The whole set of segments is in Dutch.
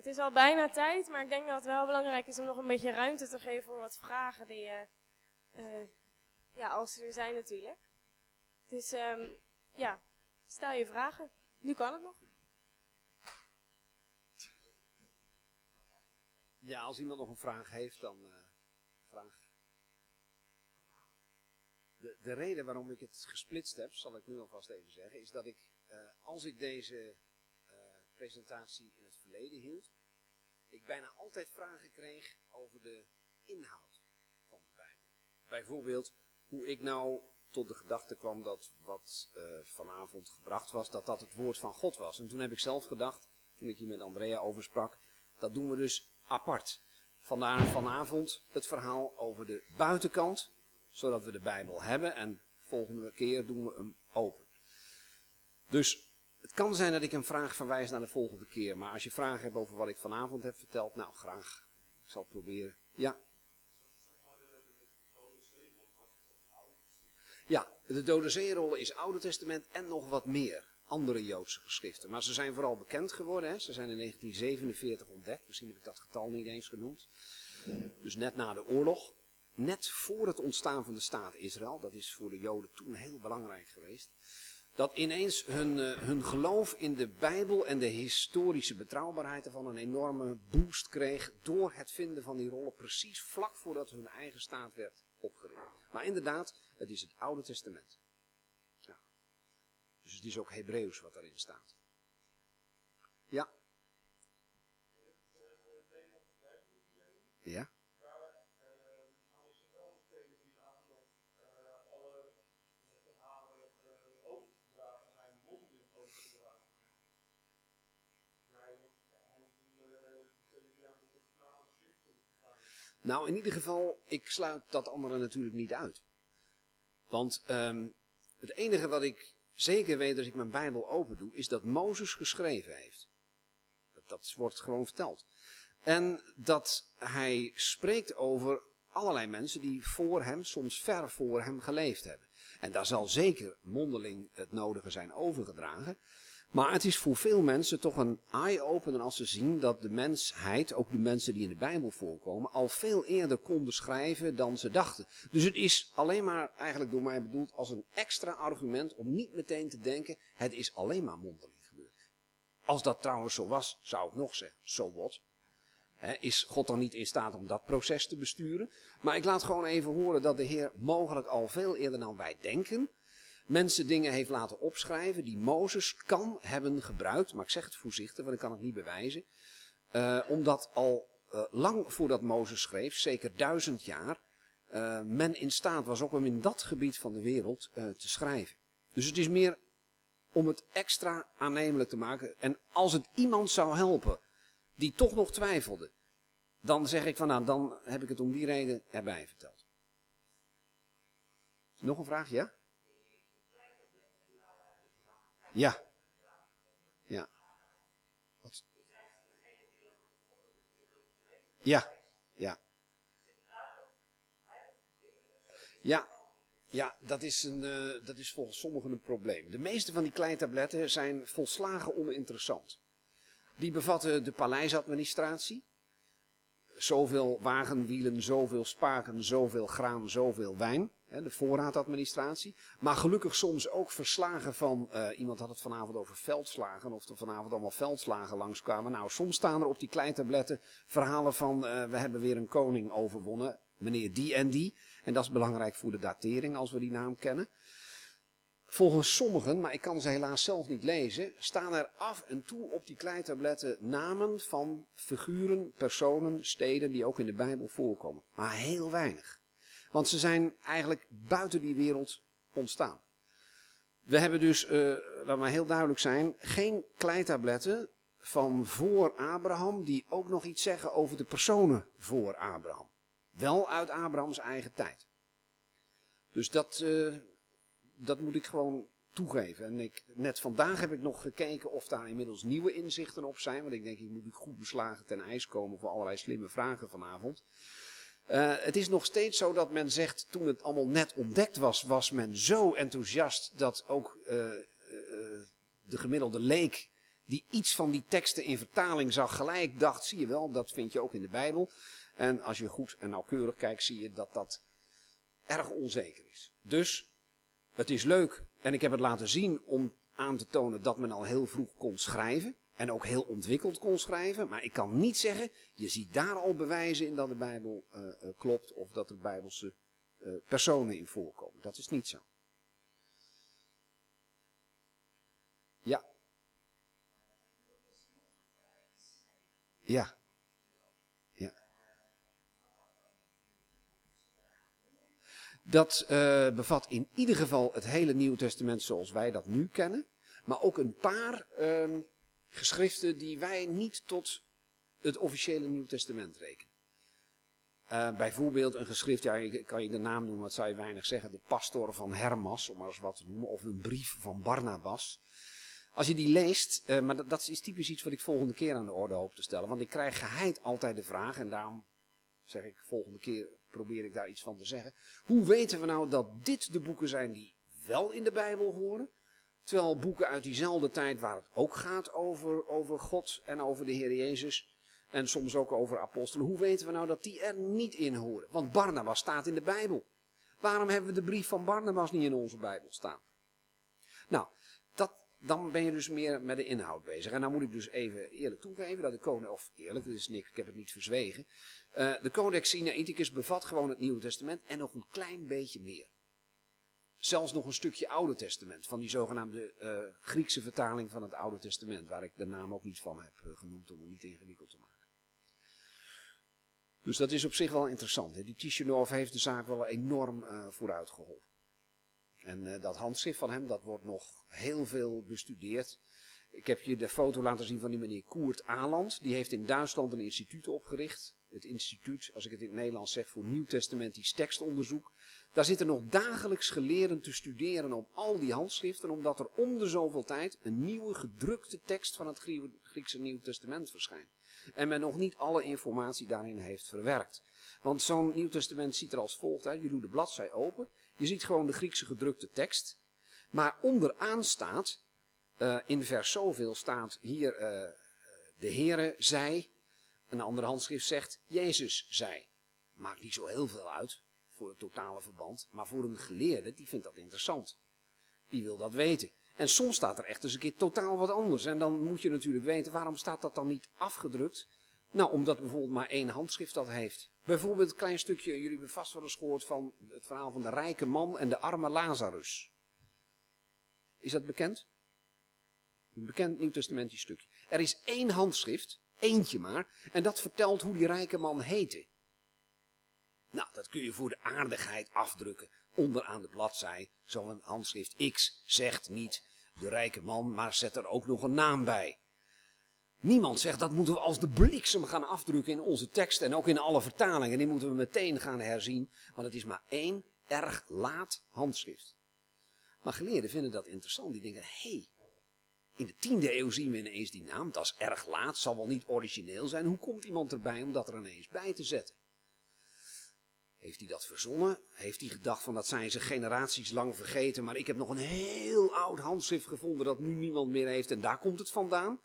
het is al bijna tijd, maar ik denk dat het wel belangrijk is om nog een beetje ruimte te geven voor wat vragen die, eh, eh, ja, als er zijn natuurlijk. Dus ehm, ja, stel je vragen. Nu kan het nog. Ja, als iemand nog een vraag heeft, dan uh, vraag. De, de reden waarom ik het gesplitst heb, zal ik nu alvast even zeggen, is dat ik, als ik deze presentatie het verleden hield, ik bijna altijd vragen kreeg over de inhoud van de Bijbel. Bijvoorbeeld, hoe ik nou tot de gedachte kwam dat wat vanavond gebracht was, dat dat het woord van God was. En toen heb ik zelf gedacht, toen ik hier met Andrea over sprak, dat doen we dus apart. Vandaar vanavond het verhaal over de buitenkant, zodat we de Bijbel hebben en volgende keer doen we hem open. Dus het kan zijn dat ik een vraag verwijs naar de volgende keer, maar als je vragen hebt over wat ik vanavond heb verteld, nou graag. Ik zal het proberen. Ja. Ja, de Dode Zeerollen is Oude Testament en nog wat meer andere Joodse geschriften. Maar ze zijn vooral bekend geworden. Hè. Ze zijn in 1947 ontdekt. Misschien heb ik dat getal niet eens genoemd. Dus net na de oorlog. Net voor het ontstaan van de staat Israël. Dat is voor de Joden toen heel belangrijk geweest. Dat ineens hun, uh, hun geloof in de Bijbel en de historische betrouwbaarheid ervan een enorme boost kreeg. Door het vinden van die rollen precies vlak voordat hun eigen staat werd opgericht. Maar inderdaad, het is het Oude Testament. Dus het is ook Hebreeuws wat daarin staat. Ja. Ja. Nou, in ieder geval, ik sluit dat andere natuurlijk niet uit. Want um, het enige wat ik zeker weet als ik mijn Bijbel open doe, is dat Mozes geschreven heeft. Dat, dat wordt gewoon verteld. En dat hij spreekt over allerlei mensen die voor hem, soms ver voor hem geleefd hebben. En daar zal zeker mondeling het nodige zijn overgedragen. Maar het is voor veel mensen toch een eye-opener als ze zien dat de mensheid, ook de mensen die in de Bijbel voorkomen, al veel eerder konden schrijven dan ze dachten. Dus het is alleen maar eigenlijk door mij bedoeld als een extra argument om niet meteen te denken, het is alleen maar mondeling gebeurd. Als dat trouwens zo was, zou ik nog zeggen, zo so wat. is God dan niet in staat om dat proces te besturen? Maar ik laat gewoon even horen dat de Heer mogelijk al veel eerder dan wij denken, mensen dingen heeft laten opschrijven die Mozes kan hebben gebruikt. Maar ik zeg het voorzichtig, want ik kan het niet bewijzen. Uh, omdat al uh, lang voordat Mozes schreef, zeker duizend jaar, uh, men in staat was ook om in dat gebied van de wereld te schrijven. Dus het is meer om het extra aannemelijk te maken. En als het iemand zou helpen die toch nog twijfelde, dan zeg ik van nou, dan heb ik het om die reden erbij verteld. Nog een vraag, ja? Ja. Ja. Ja. Ja. Ja. Ja, dat is, een, uh, dat is volgens sommigen een probleem. De meeste van die kleitabletten zijn volslagen oninteressant. Die bevatten de paleisadministratie. Zoveel wagenwielen, zoveel spaken, zoveel graan, zoveel wijn de voorraadadministratie. Maar gelukkig soms ook verslagen van, uh, iemand had het vanavond over veldslagen, of er vanavond allemaal veldslagen langskwamen. Nou, soms staan er op die kleintabletten verhalen van, uh, we hebben weer een koning overwonnen, meneer die en die. En dat is belangrijk voor de datering, als we die naam kennen. Volgens sommigen, maar ik kan ze helaas zelf niet lezen, staan er af en toe op die kleintabletten namen van figuren, personen, steden die ook in de Bijbel voorkomen. Maar heel weinig. Want ze zijn eigenlijk buiten die wereld ontstaan. We hebben dus, uh, laat maar heel duidelijk zijn, geen kleitabletten van voor Abraham die ook nog iets zeggen over de personen voor Abraham. Wel uit Abrahams eigen tijd. Dus dat, uh, dat moet ik gewoon toegeven. En ik, net vandaag heb ik nog gekeken of daar inmiddels nieuwe inzichten op zijn. Want ik denk, ik moet goed beslagen ten ijs komen voor allerlei slimme vragen vanavond. Uh, het is nog steeds zo dat men zegt, toen het allemaal net ontdekt was, was men zo enthousiast dat ook uh, uh, de gemiddelde leek die iets van die teksten in vertaling zag, gelijk dacht, zie je wel, dat vind je ook in de Bijbel. En als je goed en nauwkeurig kijkt, zie je dat dat erg onzeker is. Dus het is leuk, en ik heb het laten zien om aan te tonen dat men al heel vroeg kon schrijven. En ook heel ontwikkeld kon schrijven. Maar ik kan niet zeggen, je ziet daar al bewijzen in dat de Bijbel uh, uh, klopt of dat er Bijbelse uh, personen in voorkomen. Dat is niet zo. Ja. Ja. Dat bevat in ieder geval het hele Nieuwe Testament zoals wij dat nu kennen. Maar ook een paar ehm, geschriften die wij niet tot het officiële Nieuw Testament rekenen. Uh, bijvoorbeeld een geschrift, ja, kan je de naam noemen, wat zou je weinig zeggen. De pastor van Hermas, om maar eens wat te noemen. Of een brief van Barnabas. Als je die leest, uh, maar dat, dat, is typisch iets wat ik volgende keer aan de orde hoop te stellen. Want ik krijg geheid altijd de vraag, en daarom zeg ik volgende keer probeer ik daar iets van te zeggen. Hoe weten we nou dat dit de boeken zijn die wel in de Bijbel horen? Terwijl boeken uit diezelfde tijd, waar het ook gaat over, over God en over de Heer Jezus, en soms ook over apostelen, hoe weten we nou dat die er niet in horen? Want Barnabas staat in de Bijbel. Waarom hebben we de brief van Barnabas niet in onze Bijbel staan? Nou, dan ben je dus meer met de inhoud bezig. En dan moet ik dus even eerlijk toegeven dat de codex, of eerlijk, dat is niks, ik heb het niet verzwegen. Uh, de Codex Sinaiticus bevat gewoon het Nieuwe Testament en nog een klein beetje meer. Zelfs nog een stukje Oude Testament, van die zogenaamde uh, Griekse vertaling van het Oude Testament, waar ik de naam ook niet van heb uh, genoemd om het niet ingewikkeld te maken. Dus dat is op zich wel interessant. Hè? Die Tishanov heeft de zaak wel enorm vooruit geholpen. En dat handschrift van hem, dat wordt nog heel veel bestudeerd. Ik heb je de foto laten zien van die meneer Koert Aland. Die heeft in Duitsland een instituut opgericht. Het instituut, als ik het in het Nederlands zeg, voor Nieuwtestamentisch tekstonderzoek. Daar zitten nog dagelijks geleerden te studeren op al die handschriften, omdat er om de zoveel tijd een nieuwe gedrukte tekst van het Griekse Nieuw Testament verschijnt. En men nog niet alle informatie daarin heeft verwerkt. Want zo'n Nieuw Testament ziet er als volgt uit. Je doet de bladzij open. Je ziet gewoon de Griekse gedrukte tekst. Maar onderaan staat, uh, in vers zoveel staat hier, uh, de Heere zei. Een andere handschrift zegt, Jezus zei. Maakt niet zo heel veel uit voor het totale verband. Maar voor een geleerde, die vindt dat interessant. Die wil dat weten. En soms staat er echt eens een keer totaal wat anders. En dan moet je natuurlijk weten, waarom staat dat dan niet afgedrukt? Nou, omdat bijvoorbeeld maar één handschrift dat heeft. Bijvoorbeeld een klein stukje, jullie hebben vast wel eens gehoord van het verhaal van de rijke man en de arme Lazarus. Is dat bekend? Een bekend Nieuw-testamentisch stukje. Er is één handschrift, eentje maar, en dat vertelt hoe die rijke man heette. Nou, dat kun je voor de aardigheid afdrukken. Onderaan de bladzij, zo'n handschrift X zegt niet de rijke man, maar zet er ook nog een naam bij. Niemand zegt dat moeten we als de bliksem gaan afdrukken in onze tekst en ook in alle vertalingen. Die moeten we meteen gaan herzien, want het is maar één erg laat handschrift. Maar geleerden vinden dat interessant. Die denken, hé, hey, in de tiende eeuw zien we ineens die naam. Dat is erg laat, zal wel niet origineel zijn. Hoe komt iemand erbij om dat er ineens bij te zetten? Heeft hij dat verzonnen? Heeft hij gedacht van dat zijn ze generaties lang vergeten, maar ik heb nog een heel oud handschrift gevonden dat nu niemand meer heeft en daar komt het vandaan?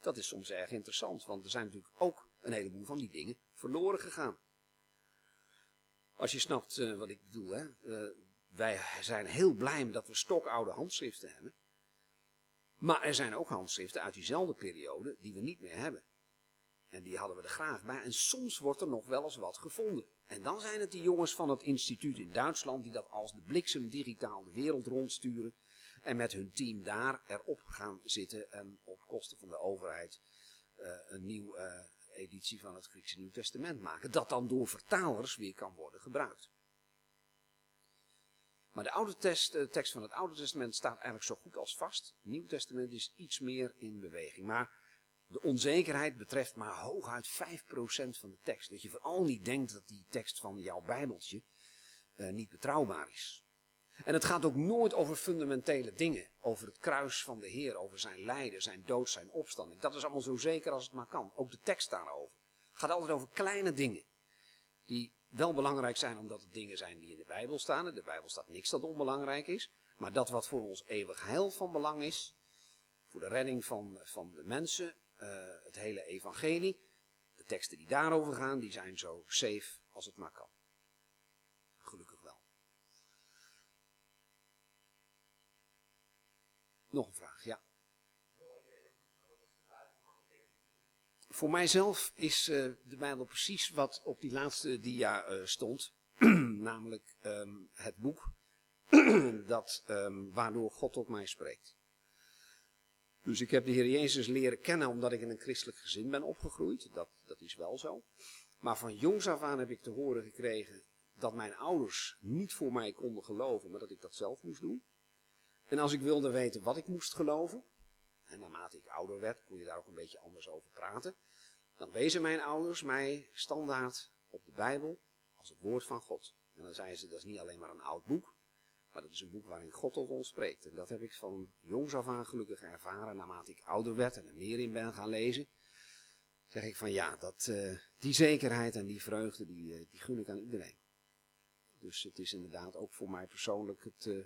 Dat is soms erg interessant, want er zijn natuurlijk ook een heleboel van die dingen verloren gegaan. Als je snapt uh, wat ik bedoel, hè? Uh, wij zijn heel blij dat we stokoude handschriften hebben. Maar er zijn ook handschriften uit diezelfde periode die we niet meer hebben. En die hadden we er graag bij. En soms wordt er nog wel eens wat gevonden. En dan zijn het die jongens van het instituut in Duitsland die dat als de bliksem digitaal de wereld rondsturen. En met hun team daar erop gaan zitten en kosten van de overheid uh, een nieuwe uh, editie van het Griekse Nieuw Testament maken. Dat dan door vertalers weer kan worden gebruikt. Maar de oude test, de tekst van het Oude Testament staat eigenlijk zo goed als vast. Het Nieuw Testament is iets meer in beweging. Maar de onzekerheid betreft maar hooguit 5% van de tekst. Dat je vooral niet denkt dat die tekst van jouw Bijbeltje uh, niet betrouwbaar is. En het gaat ook nooit over fundamentele dingen. Over het kruis van de Heer, over zijn lijden, zijn dood, zijn opstanding. Dat is allemaal zo zeker als het maar kan. Ook de tekst daarover. Het gaat altijd over kleine dingen. Die wel belangrijk zijn omdat het dingen zijn die in de Bijbel staan. In de Bijbel staat niks dat onbelangrijk is. Maar dat wat voor ons eeuwig heil van belang is, voor de redding van, van de mensen. Uh, het hele evangelie. De teksten die daarover gaan, die zijn zo safe als het maar kan. Gelukkig wel. Nog een vraag, ja. Voor mijzelf is uh, de Bijbel precies wat op die laatste dia uh, stond. Namelijk um, het boek dat, um, waardoor God tot mij spreekt. Dus ik heb de Heer Jezus leren kennen omdat ik in een christelijk gezin ben opgegroeid. Dat, dat is wel zo. Maar van jongs af aan heb ik te horen gekregen dat mijn ouders niet voor mij konden geloven, maar dat ik dat zelf moest doen. En als ik wilde weten wat ik moest geloven, en naarmate ik ouder werd, kon je daar ook een beetje anders over praten, dan wezen mijn ouders mij standaard op de Bijbel als het woord van God. En dan zeiden ze, dat is niet alleen maar een oud boek, maar dat is een boek waarin God tot ons spreekt. En dat heb ik van jongs af aan gelukkig ervaren, naarmate ik ouder werd en er meer in ben gaan lezen. Zeg ik van ja, dat, uh, die zekerheid en die vreugde, die, uh, die gun ik aan iedereen. Dus het is inderdaad ook voor mij persoonlijk het... Uh,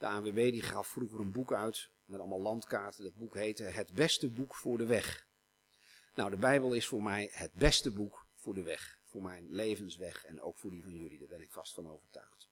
de ANWB die gaf vroeger een boek uit met allemaal landkaarten. Dat boek heette Het beste boek voor de weg. Nou, de Bijbel is voor mij het beste boek voor de weg. Voor mijn levensweg en ook voor die van jullie. Daar ben ik vast van overtuigd.